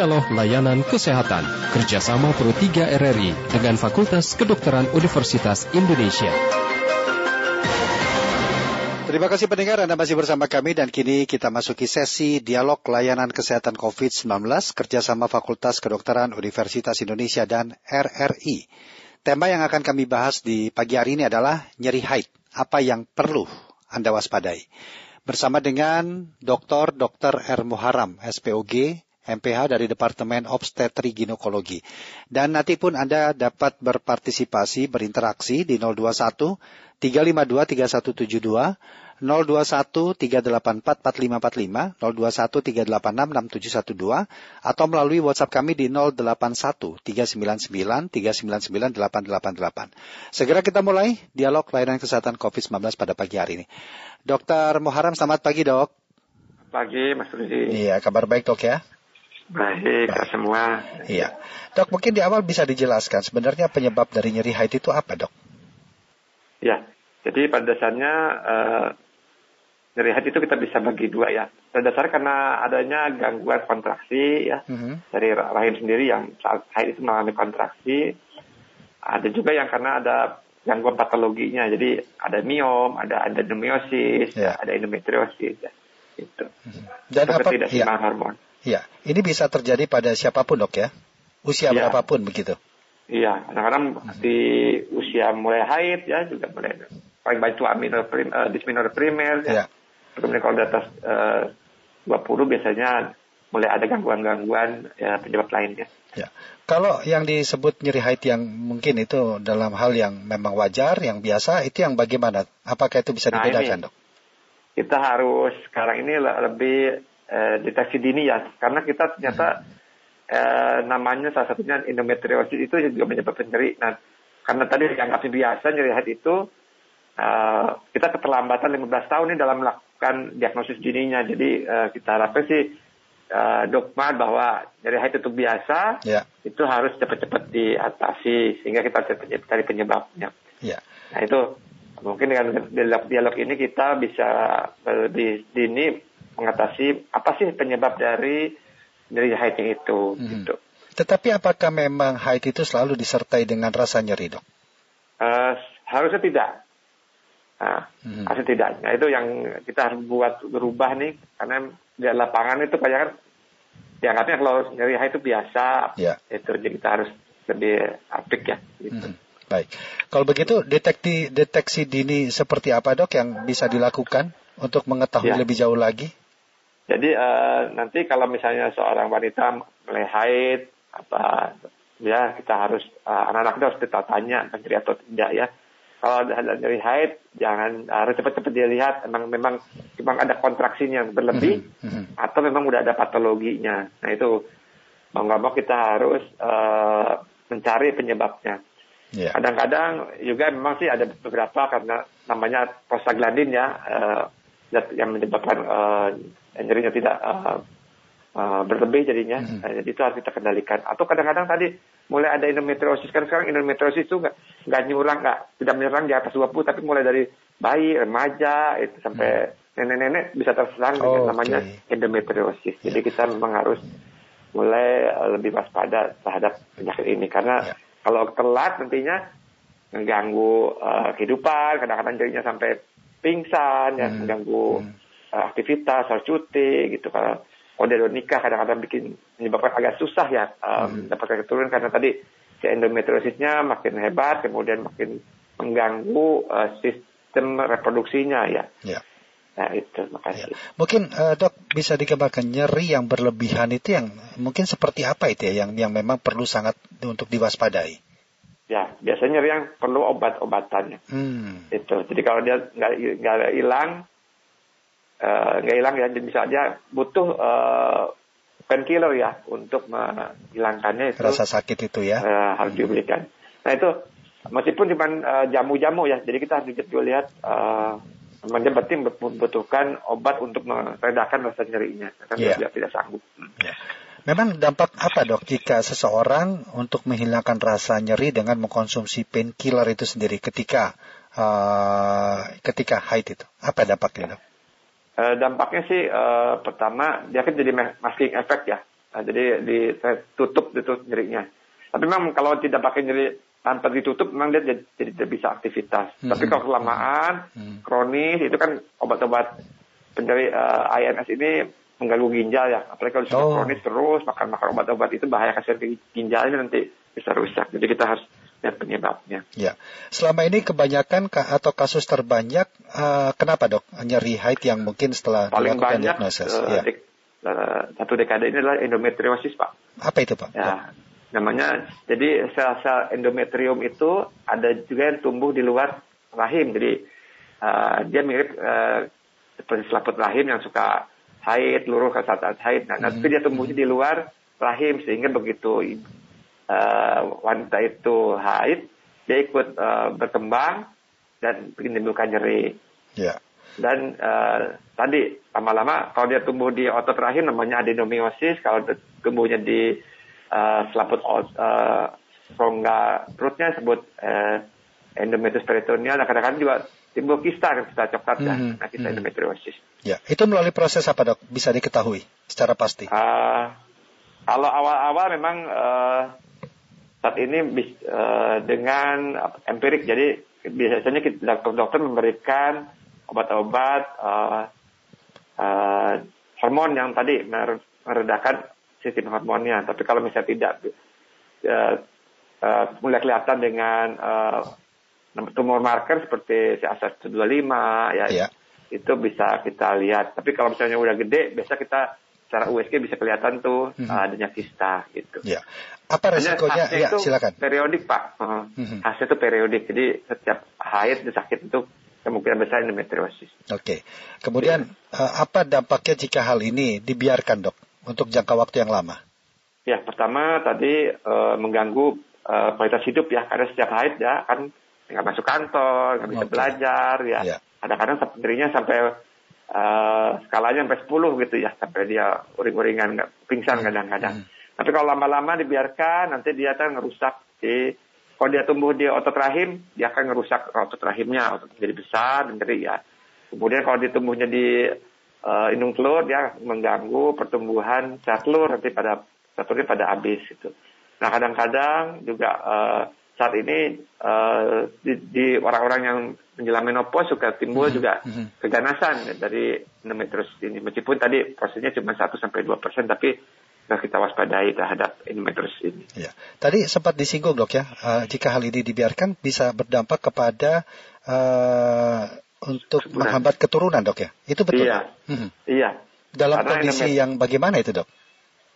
Dialog Layanan Kesehatan kerjasama Pro 3 RRI dengan Fakultas Kedokteran Universitas Indonesia. Terima kasih pendengar Anda masih bersama kami dan kini kita masuki sesi dialog layanan kesehatan COVID-19 kerjasama Fakultas Kedokteran Universitas Indonesia dan RRI. Tema yang akan kami bahas di pagi hari ini adalah nyeri haid. Apa yang perlu Anda waspadai? Bersama dengan Dr. Dr. R. Muharam, SPOG, MPH dari Departemen Obstetri Ginekologi. Dan nanti pun Anda dapat berpartisipasi, berinteraksi di 021 352 3172 021 384 4545 021 386 6712 atau melalui WhatsApp kami di 081 399 399 888. Segera kita mulai dialog layanan kesehatan COVID-19 pada pagi hari ini. Dokter Muharam, selamat pagi dok. Pagi Mas Rudi. Iya, kabar baik dok ya? Baik, baik. semua. Iya. Dok, mungkin di awal bisa dijelaskan sebenarnya penyebab dari nyeri haid itu apa dok? Ya, jadi pada dasarnya uh, nyeri haid itu kita bisa bagi dua ya. Pada dasarnya karena adanya gangguan kontraksi ya mm-hmm. dari rahim sendiri yang saat haid itu mengalami kontraksi. Ada juga yang karena ada gangguan patologinya. Jadi ada miom, ada adenomiosis, yeah. ada endometriosis ya. Itu. Mm-hmm. Dan itu apa? Tidak ya. hormon. Iya, ini bisa terjadi pada siapa pun dok ya, usia ya. berapapun begitu. Iya, kadang-kadang di usia mulai haid ya juga mulai paling banyak itu aminor prim, uh, disminor primer ya. ya kemudian kalau di atas eh, uh, 20 biasanya mulai ada gangguan-gangguan ya, penyebab lainnya. Ya. Kalau yang disebut nyeri haid yang mungkin itu dalam hal yang memang wajar, yang biasa, itu yang bagaimana? Apakah itu bisa nah, dibedakan, nah, dok? Kita harus sekarang ini lebih eh, deteksi dini ya, karena kita ternyata hmm. eh, namanya salah satunya endometriosis itu juga menyebabkan nyeri. Nah, karena tadi dianggap biasa nyeri haid itu, uh, kita keterlambatan 15 tahun ini dalam melakukan diagnosis dininya. Jadi uh, kita harapkan sih uh, dogma bahwa nyeri haid itu biasa, yeah. itu harus cepat-cepat diatasi sehingga kita cari penyebabnya. Yeah. Nah itu mungkin dengan dialog-dialog ini kita bisa lebih dini mengatasi apa sih penyebab dari nyeri haid itu. Hmm. Gitu. Tetapi apakah memang haid itu selalu disertai dengan rasa nyeri dok? Uh, harusnya tidak. Nah, hmm. tidaknya itu yang kita harus buat berubah nih karena di lapangan itu kayak kan dianggapnya kalau nyeri haid itu biasa, ya. itu jadi kita harus lebih apik ya. Gitu. Hmm. Baik, kalau begitu deteksi deteksi dini seperti apa dok yang bisa dilakukan untuk mengetahui ya. lebih jauh lagi? Jadi uh, nanti kalau misalnya seorang wanita mulai haid apa ya kita harus uh, anak-anak itu harus kita tanya nyeri atau tidak ya kalau ada nyeri haid jangan harus cepat-cepat dilihat memang memang memang ada kontraksinya yang berlebih mm-hmm. atau memang udah ada patologinya nah itu mau nggak mau kita harus uh, mencari penyebabnya yeah. kadang-kadang juga memang sih ada beberapa karena namanya prostaglandin ya uh, yang menyebabkan uh, nyerinya tidak uh, uh, berlebih jadinya. Mm-hmm. Nah, jadi itu harus kita kendalikan. Atau kadang-kadang tadi mulai ada endometriosis kan sekarang endometriosis itu nggak nggak nyurang nggak tidak menyerang di atas 20 tapi mulai dari bayi remaja itu sampai mm. nenek-nenek bisa terserang oh, dengan namanya okay. endometriosis. Yeah. Jadi kita memang harus mulai lebih waspada terhadap penyakit ini karena yeah. kalau telat nantinya mengganggu uh, kehidupan, kadang-kadang jadinya sampai pingsan, ya, hmm. mengganggu hmm. Uh, aktivitas, harus cuti gitu. Kalau udah nikah kadang-kadang bikin menyebabkan agak susah ya um, hmm. dapatkan keturunan karena tadi si endometriosisnya makin hebat kemudian makin mengganggu uh, sistem reproduksinya ya. ya. Nah itu makasih. Ya. Mungkin uh, dok bisa dikembangkan nyeri yang berlebihan itu yang mungkin seperti apa itu ya yang yang memang perlu sangat untuk diwaspadai. Ya biasanya nyeri yang perlu obat-obatannya. Hmm. Itu jadi kalau dia nggak nggak hilang Eh, nggak uh, hilang ya bisa dia butuh uh, painkiller ya untuk menghilangkannya itu rasa sakit itu ya uh, harus diberikan. Nah itu meskipun cuma uh, jamu-jamu ya, jadi kita harus juga lihat uh, berarti membutuhkan obat untuk meredakan rasa nyerinya karena yeah. dia tidak sanggup. Yeah. Memang dampak apa dok jika seseorang untuk menghilangkan rasa nyeri dengan mengkonsumsi painkiller itu sendiri ketika uh, ketika haid itu? Apa dampaknya dok? Uh, dampaknya sih uh, pertama dia kan jadi masking efek ya. Nah, jadi ditutup itu nyerinya. Tapi memang kalau tidak pakai nyeri tanpa ditutup memang dia jadi, jadi tidak bisa aktivitas. Hmm. Tapi kalau kelamaan, hmm. kronis itu kan obat-obat penyeri uh, eh, INS ini mengganggu ginjal ya. Apalagi kalau sudah oh. kronis terus makan-makan obat-obat itu bahaya kasih ginjalnya nanti bisa rusak. Jadi kita harus lihat penyebabnya. Ya, selama ini kebanyakan atau kasus terbanyak uh, kenapa dok nyeri haid yang mungkin setelah paling banyak diagnosis? Uh, ya. dek, uh, satu dekade ini adalah endometriosis pak. Apa itu pak? Ya, ya namanya jadi sel-sel endometrium itu ada juga yang tumbuh di luar rahim jadi uh, dia mirip uh, seperti selaput rahim yang suka haid luruh ke saat haid nah hmm. tapi dia tumbuhnya di luar rahim sehingga begitu uh, wanita itu haid dia ikut uh, berkembang dan menimbulkan nyeri yeah. dan uh, tadi lama-lama kalau dia tumbuh di otot rahim namanya adenomiosis kalau tumbuhnya di uh, selaput uh, rongga perutnya sebut uh, endometrius peritoneal dan kadang-kadang juga timbul kista kista coklat mm -hmm. nah kista mm -hmm. endometriosis. Ya, itu melalui proses apa dok? Bisa diketahui secara pasti? Uh, kalau awal-awal memang uh, saat ini uh, dengan empirik, jadi biasanya kita, dokter-dokter memberikan obat-obat uh, uh, hormon yang tadi meredakan sistem hormonnya. Tapi kalau misalnya tidak uh, uh, mulai kelihatan dengan uh, tumor marker seperti CA125 ya yeah. itu bisa kita lihat. Tapi kalau misalnya udah gede, biasa kita secara USG bisa kelihatan tuh hmm. uh, adanya kista gitu. Ya. Apa resikonya? Ya, itu silakan. Periodik pak. Uh, hmm. Hasil itu periodik. Jadi setiap haid sakit itu kemungkinan besar endometriosis. Oke. Okay. Kemudian ya. uh, apa dampaknya jika hal ini dibiarkan dok? untuk jangka waktu yang lama? Ya, pertama tadi e, mengganggu e, kualitas hidup ya, karena setiap haid ya kan nggak masuk kantor, nggak bisa okay. belajar ya. Yeah. Kadang-kadang dirinya sampai e, skalanya sampai 10 gitu ya, sampai dia uring-uringan, pingsan hmm. kadang-kadang. Hmm. Tapi kalau lama-lama dibiarkan, nanti dia akan ngerusak di kalau dia tumbuh di otot rahim, dia akan ngerusak otot rahimnya, otot jadi besar dan jadi ya. Kemudian kalau dia tumbuhnya di uh, indung telur dia mengganggu pertumbuhan sel telur nanti pada telurnya pada habis itu. Nah kadang-kadang juga uh, saat ini uh, di, di orang-orang yang menjelang menopause suka timbul mm -hmm. juga mm -hmm. keganasan dari endometriosis ini. Meskipun tadi prosesnya cuma 1 sampai dua persen, tapi kita waspadai terhadap endometriosis ini. Ya. Tadi sempat disinggung dok ya, uh, jika hal ini dibiarkan bisa berdampak kepada uh, untuk Sebulan. menghambat keturunan dok ya? Itu betul? Iya. Hmm. Iya. Dalam Karena kondisi yang bagaimana itu dok?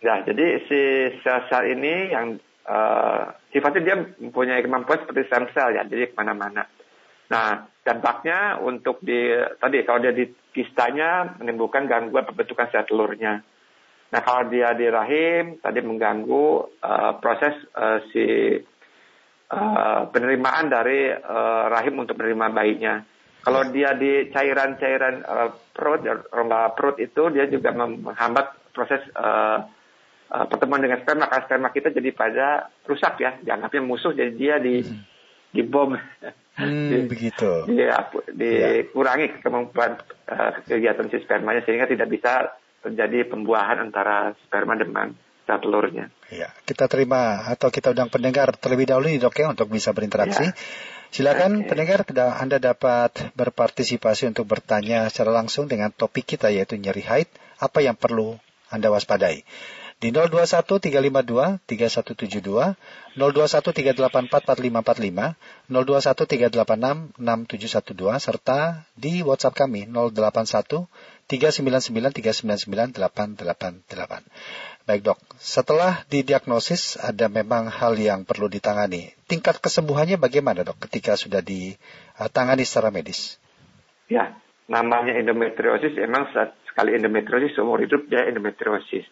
Ya, jadi si sel-sel ini yang uh, sifatnya dia mempunyai kemampuan seperti stem cell ya, jadi ke mana-mana. Nah, dampaknya untuk di tadi kalau dia di kistanya menimbulkan gangguan pembentukan sel telurnya. Nah, kalau dia di rahim tadi mengganggu uh, proses uh, si uh, penerimaan dari uh, rahim untuk menerima bayinya. Kalau dia di cairan-cairan uh, perut, rongga perut itu dia juga menghambat proses uh, uh, pertemuan dengan sperma. Karena sperma kita jadi pada rusak ya, dianggapnya musuh jadi dia di hmm. dibom. Hmm, di, begitu. Di, dikurangi ya. kemampuan uh, kegiatan si spermanya sehingga tidak bisa terjadi pembuahan antara sperma dengan sel telurnya. Ya, kita terima atau kita undang pendengar terlebih dahulu nih dok ya untuk bisa berinteraksi. Ya. Silakan okay. pendengar, Anda dapat berpartisipasi untuk bertanya secara langsung dengan topik kita yaitu nyeri haid, apa yang perlu Anda waspadai. Di 021 352 3172, 021 384 4545, 021 386 6712, serta di WhatsApp kami 081 399 399 888. Baik dok, setelah didiagnosis ada memang hal yang perlu ditangani. Tingkat kesembuhannya bagaimana dok ketika sudah ditangani secara medis? Ya, namanya endometriosis emang sekali endometriosis seumur hidup dia endometriosis.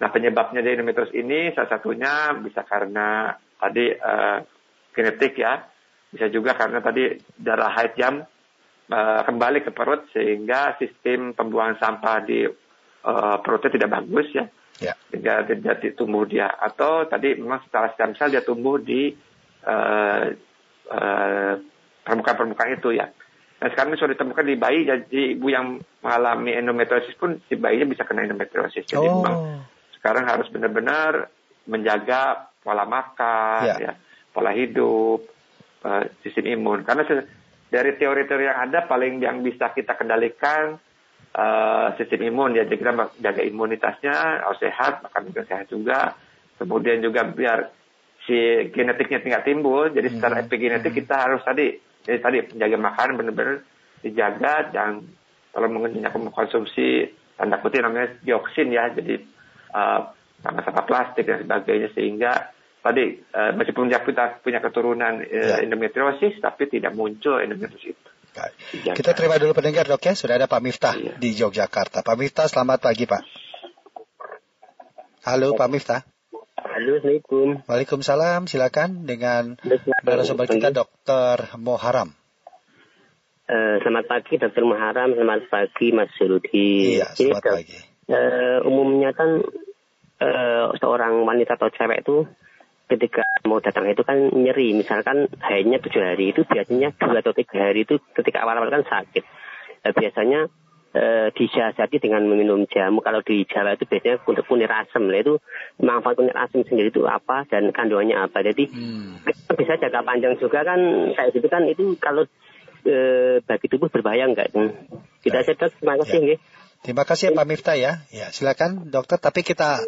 Nah penyebabnya dari endometriosis ini salah satunya bisa karena tadi uh, genetik ya, bisa juga karena tadi darah haid yang uh, kembali ke perut sehingga sistem pembuangan sampah di uh, perutnya tidak bagus ya ya. sehingga tidak tumbuh dia atau tadi memang setelah stem cell dia tumbuh di uh, uh, permukaan-permukaan itu ya. Nah sekarang ini sudah ditemukan di bayi, jadi ibu yang mengalami endometriosis pun si bayinya bisa kena endometriosis. Jadi oh. memang sekarang harus benar-benar menjaga pola makan, ya, ya pola hidup, uh, sistem imun. Karena dari teori-teori yang ada paling yang bisa kita kendalikan uh, sistem imun ya. Jadi kita jaga imunitasnya harus sehat, makan juga sehat juga. Kemudian juga biar si genetiknya tidak timbul. Jadi hmm. secara epigenetik hmm. kita harus tadi jadi tadi menjaga makanan benar-benar dijaga dan kalau mengkonsumsi tanda kutip namanya dioksin ya. Jadi uh, sampah plastik dan sebagainya sehingga tadi uh, meskipun dia punya, punya keturunan uh, ya. endometriosis tapi tidak muncul endometriosis itu. Kita terima dulu pendengar dok ya, sudah ada Pak Miftah iya. di Yogyakarta. Pak Miftah, selamat pagi Pak. Halo Pak Miftah. Halo, Assalamualaikum. Waalaikumsalam, silakan dengan narasumber kita Dokter Moharam. Uh, selamat pagi Dokter Muharam, selamat pagi Mas Surudi. Iya, selamat Jadi, pagi. Uh, umumnya kan uh, seorang wanita atau cewek itu ketika mau datang itu kan nyeri. Misalkan hanya tujuh hari itu biasanya dua atau tiga hari itu ketika awal-awal kan sakit. Nah, biasanya e, disiasati dengan meminum jamu. Kalau di Jawa itu biasanya untuk kunir asam lah itu manfaat kunir asam sendiri itu apa dan kandungannya apa. Jadi hmm. bisa jaga panjang juga kan. Kayak gitu kan itu kalau e, bagi tubuh berbahaya enggak? Kita aja terima kasih ya. Terima kasih Pak Miftah ya. Ya, silakan dokter tapi kita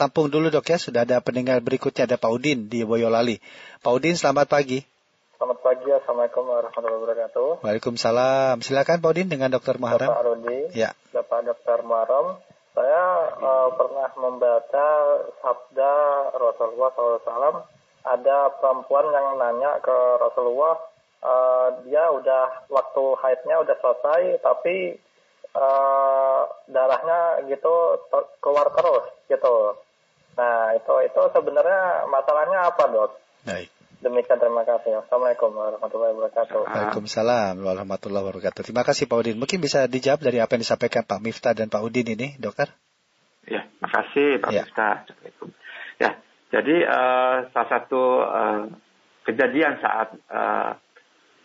tampung dulu dok ya. Sudah ada pendengar berikutnya ada Pak Udin di Boyolali. Pak Udin selamat pagi. Selamat pagi, Assalamualaikum warahmatullahi wabarakatuh. Waalaikumsalam. Silakan Pak Udin dengan Dokter Muharram. Bapak Rudi, ya. Bapak Dokter Muharram. Saya uh, pernah membaca sabda Rasulullah SAW. Ada perempuan yang nanya ke Rasulullah, uh, dia udah waktu haidnya udah selesai, tapi uh, darahnya gitu keluar terus gitu. Nah, itu itu sebenarnya masalahnya apa, Dok? Baik. Demikian terima kasih. Assalamualaikum warahmatullahi wabarakatuh. Waalaikumsalam warahmatullahi wabarakatuh. Terima kasih Pak Udin. Mungkin bisa dijawab dari apa yang disampaikan Pak Miftah dan Pak Udin ini, dokter? Ya, makasih Pak ya. Miftah. Ya, jadi uh, salah satu uh, kejadian saat uh,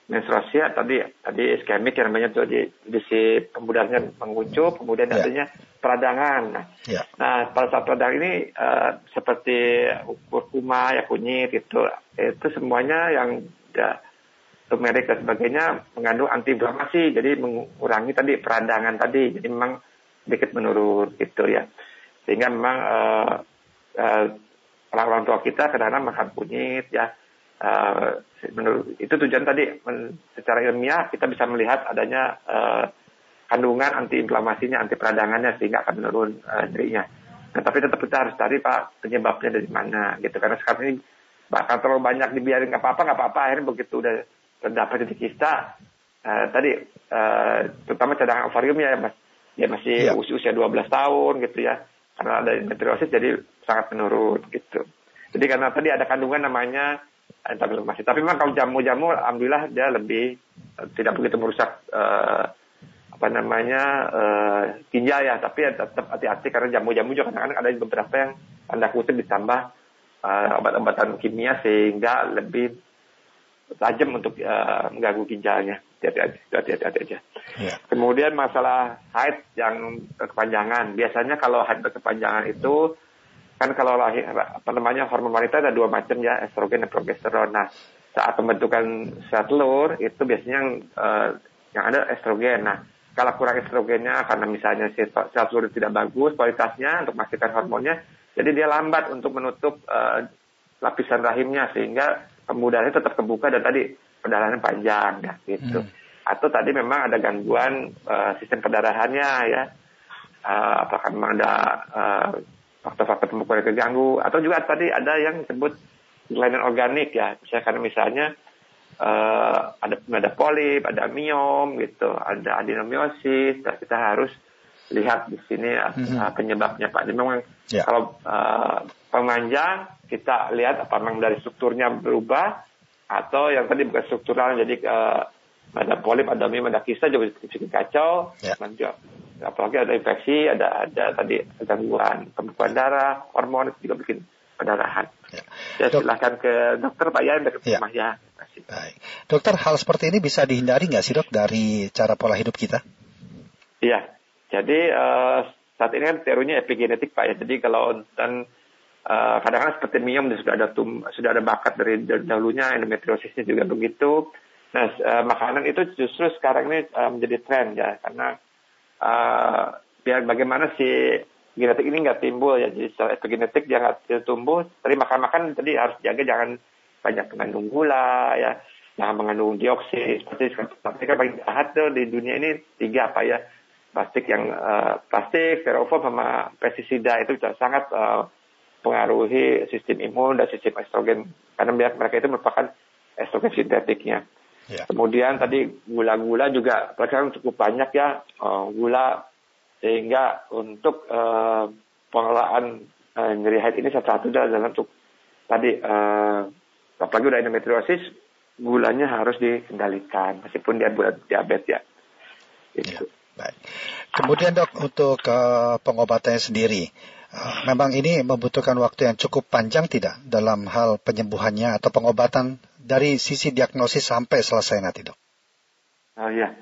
menstruasi tadi tadi iskemik yang namanya tuh di, di si pembudahannya menguncup, kemudian yeah. adanya peradangan. Nah, yeah. nah pada saat peradangan ini uh, seperti kurkuma ya kunyit itu itu semuanya yang ya, turmeric dan sebagainya mengandung antiinflamasi, jadi mengurangi tadi peradangan tadi, jadi memang sedikit menurun gitu ya. Sehingga memang uh, uh, orang-orang tua kita kadang-kadang makan kunyit ya Uh, menurut itu tujuan tadi men, secara ilmiah kita bisa melihat adanya uh, kandungan antiinflamasinya, anti peradangannya sehingga akan menurun uh, nyerinya. Nah, tapi tetap kita harus cari pak penyebabnya dari mana gitu karena sekarang ini bahkan terlalu banyak dibiarin nggak apa-apa nggak apa-apa akhirnya begitu udah terdapat titik kista uh, tadi uh, terutama cadangan ovarium ya mas ya masih ya. usia usia 12 tahun gitu ya karena ada endometriosis jadi sangat menurun gitu. Jadi karena tadi ada kandungan namanya masih. Tapi memang kalau jamu-jamu, alhamdulillah dia lebih uh, tidak begitu merusak uh, apa namanya uh, ginjal ya. Tapi ya tetap hati-hati karena jamu-jamu juga kadang-kadang ada beberapa yang tanda kutip ditambah uh, obat-obatan kimia sehingga lebih tajam untuk uh, mengganggu ginjalnya. Hati-hati aja. Ya. Kemudian masalah haid yang kepanjangan. Biasanya kalau haid berkepanjangan itu kan kalau lahir apa namanya hormon wanita ada dua macam ya estrogen dan progesteron. Nah saat pembentukan sel telur itu biasanya yang uh, yang ada estrogen. Nah kalau kurang estrogennya karena misalnya sel telur tidak bagus kualitasnya untuk memastikan hormonnya, jadi dia lambat untuk menutup uh, lapisan rahimnya sehingga kemudahannya tetap kebuka dan tadi perdarahannya panjang ya gitu. Hmm. Atau tadi memang ada gangguan uh, sistem perdarahannya ya. Uh, apakah memang ada uh, faktor-faktor pembekuan yang terganggu atau juga tadi ada yang disebut kelainan organik ya. Misalkan misalnya uh, ada ada polip ada miom gitu ada adenomiosis. Dan kita harus lihat di sini mm-hmm. uh, penyebabnya. Pak jadi memang yeah. kalau uh, pemanjang kita lihat apa memang dari strukturnya berubah atau yang tadi bukan struktural jadi uh, ada polip ada miom ada kista juga bikin kacau. Yeah apalagi ada infeksi, ada ada tadi gangguan pembekuan darah, hormon itu juga bikin pendarahan. Ya. ya silahkan ke dokter Pak ya, ke ya. rumah ya. Baik. Dokter, hal seperti ini bisa dihindari nggak sih dok dari cara pola hidup kita? Iya, jadi uh, saat ini kan teorinya epigenetik Pak ya. Jadi kalau dan uh, kadang-kadang seperti miom sudah ada tum, sudah ada bakat dari dahulunya endometriosisnya juga begitu. Nah, uh, makanan itu justru sekarang ini uh, menjadi tren ya karena uh, biar bagaimana si genetik ini nggak timbul ya. Jadi secara epigenetik dia nggak tumbuh. Tapi makan-makan tadi harus jaga jangan banyak mengandung gula ya. Jangan mengandung dioksid seperti plastik kan paling jahat tuh di dunia ini. Tiga apa ya? Plastik yang uh, plastik styrofoam sama pestisida itu sangat uh, pengaruhi sistem imun dan sistem estrogen. Karena mereka itu merupakan estrogen sintetiknya. Ya. Kemudian tadi gula-gula juga sekarang cukup banyak ya uh, gula sehingga untuk uh, pengelolaan uh, nyeri haid ini salah satu dalam untuk tadi uh, apalagi udah endometriosis gulanya harus dikendalikan meskipun dia buat diabetes ya. Itu. Ya. Baik. Kemudian dok untuk uh, pengobatannya sendiri, uh, memang ini membutuhkan waktu yang cukup panjang tidak dalam hal penyembuhannya atau pengobatan dari sisi diagnosis sampai selesai nanti dok? Oh iya,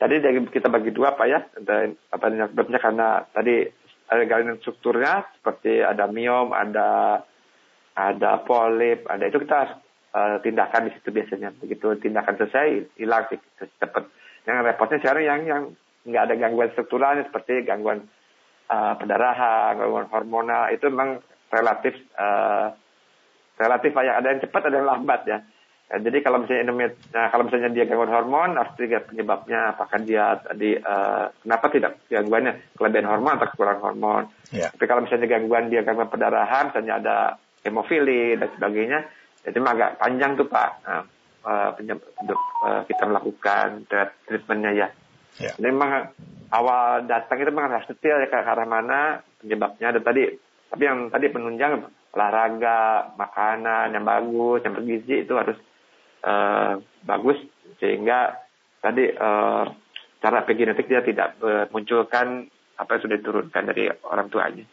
tadi kita bagi dua pak ya, dan apa penyebabnya karena tadi ada strukturnya seperti ada miom, ada ada polip, ada itu kita uh, tindakan di situ biasanya. Begitu tindakan selesai hilang sih cepat. Yang repotnya sekarang yang yang nggak ada gangguan strukturalnya seperti gangguan uh, pendarahan, gangguan hormonal itu memang relatif uh, relatif ya ada yang cepat ada yang lambat ya. Ya jadi kalau misalnya nah, kalau misalnya dia gangguan hormon harus dilihat penyebabnya apakah dia tadi uh, kenapa tidak gangguannya kelebihan hormon atau kekurangan hormon. Yeah. Tapi kalau misalnya gangguan dia gangguan pendarahan, misalnya ada hemofili dan sebagainya, itu mah agak panjang tuh pak. Nah, uh, untuk uh, kita melakukan treatmentnya ya. Ya. Jadi memang awal datang itu memang harus detail ya ke arah mana penyebabnya dan tadi tapi yang tadi penunjang olahraga, makanan yang bagus, yang bergizi itu harus uh, bagus sehingga tadi uh, cara epigenetik dia tidak memunculkan apa yang sudah diturunkan dari orang tuanya.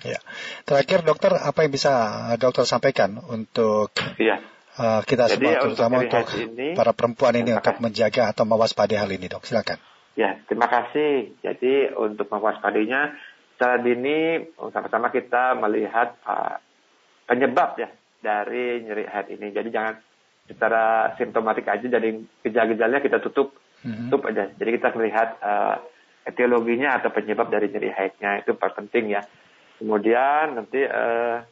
Ya. Terakhir dokter apa yang bisa dokter sampaikan untuk ya. uh, kita Jadi, semua terutama untuk, untuk ini, para perempuan ini untuk menjaga atau mewaspadai hal ini dok silakan. Ya, terima kasih. Jadi untuk mewaspadainya secara dini sama-sama kita melihat uh, penyebab ya dari nyeri head ini. Jadi jangan secara simptomatik aja jadi gejala-gejalanya kita tutup mm-hmm. tutup aja. Jadi kita melihat uh, etiologinya atau penyebab dari nyeri headnya itu penting ya. Kemudian nanti uh,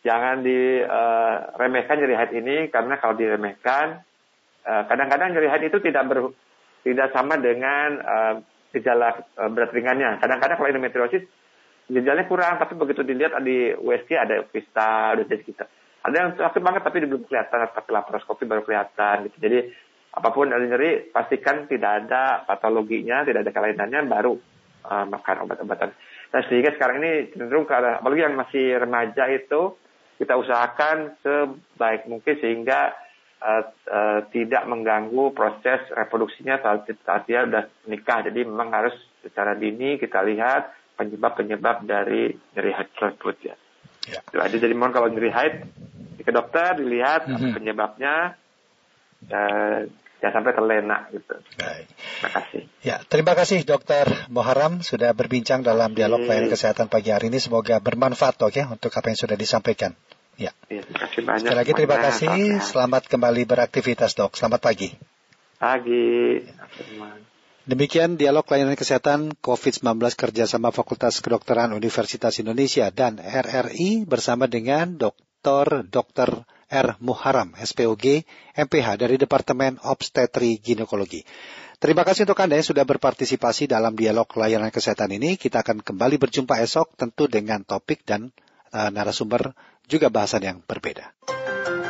jangan diremehkan uh, nyeri head ini karena kalau diremehkan kadang-kadang nyeri head itu tidak ber, tidak sama dengan uh, gejala uh, berat ringannya. Kadang-kadang kalau endometriosis gejalanya kurang, tapi begitu dilihat di USG ada vista, ada kita. Ada yang sakit banget tapi belum kelihatan, tapi laparoskopi baru kelihatan gitu. Jadi apa pun ada nyeri, pastikan tidak ada patologinya, tidak ada kelainannya, baru uh, makan obat-obatan. Nah sehingga sekarang ini cenderung ke arah, apalagi yang masih remaja itu, kita usahakan sebaik mungkin sehingga uh, uh, tidak mengganggu proses reproduksinya saat, saat dia sudah menikah. Jadi memang harus secara dini kita lihat penyebab-penyebab dari nyeri haid tersebut ya. ya. Aja. Jadi mohon kalau nyeri haid ke dokter dilihat mm -hmm. penyebabnya. Uh, jangan sampai terlena gitu. Baik. Terima kasih. Ya, terima kasih Dokter Muharam sudah berbincang dalam dialog layanan kesehatan pagi hari ini. Semoga bermanfaat dok ya untuk apa yang sudah disampaikan. Ya. ya terima kasih banyak. Sekali lagi terima kasih. Selamat kembali beraktivitas dok. Selamat pagi. Pagi. Demikian dialog layanan kesehatan COVID-19 kerjasama Fakultas Kedokteran Universitas Indonesia dan RRI bersama dengan Dr. Dr. R. Muharam, SPOG, MPH dari Departemen Obstetri Ginekologi. Terima kasih untuk Anda yang sudah berpartisipasi dalam dialog layanan kesehatan ini. Kita akan kembali berjumpa esok tentu dengan topik dan uh, narasumber juga bahasan yang berbeda.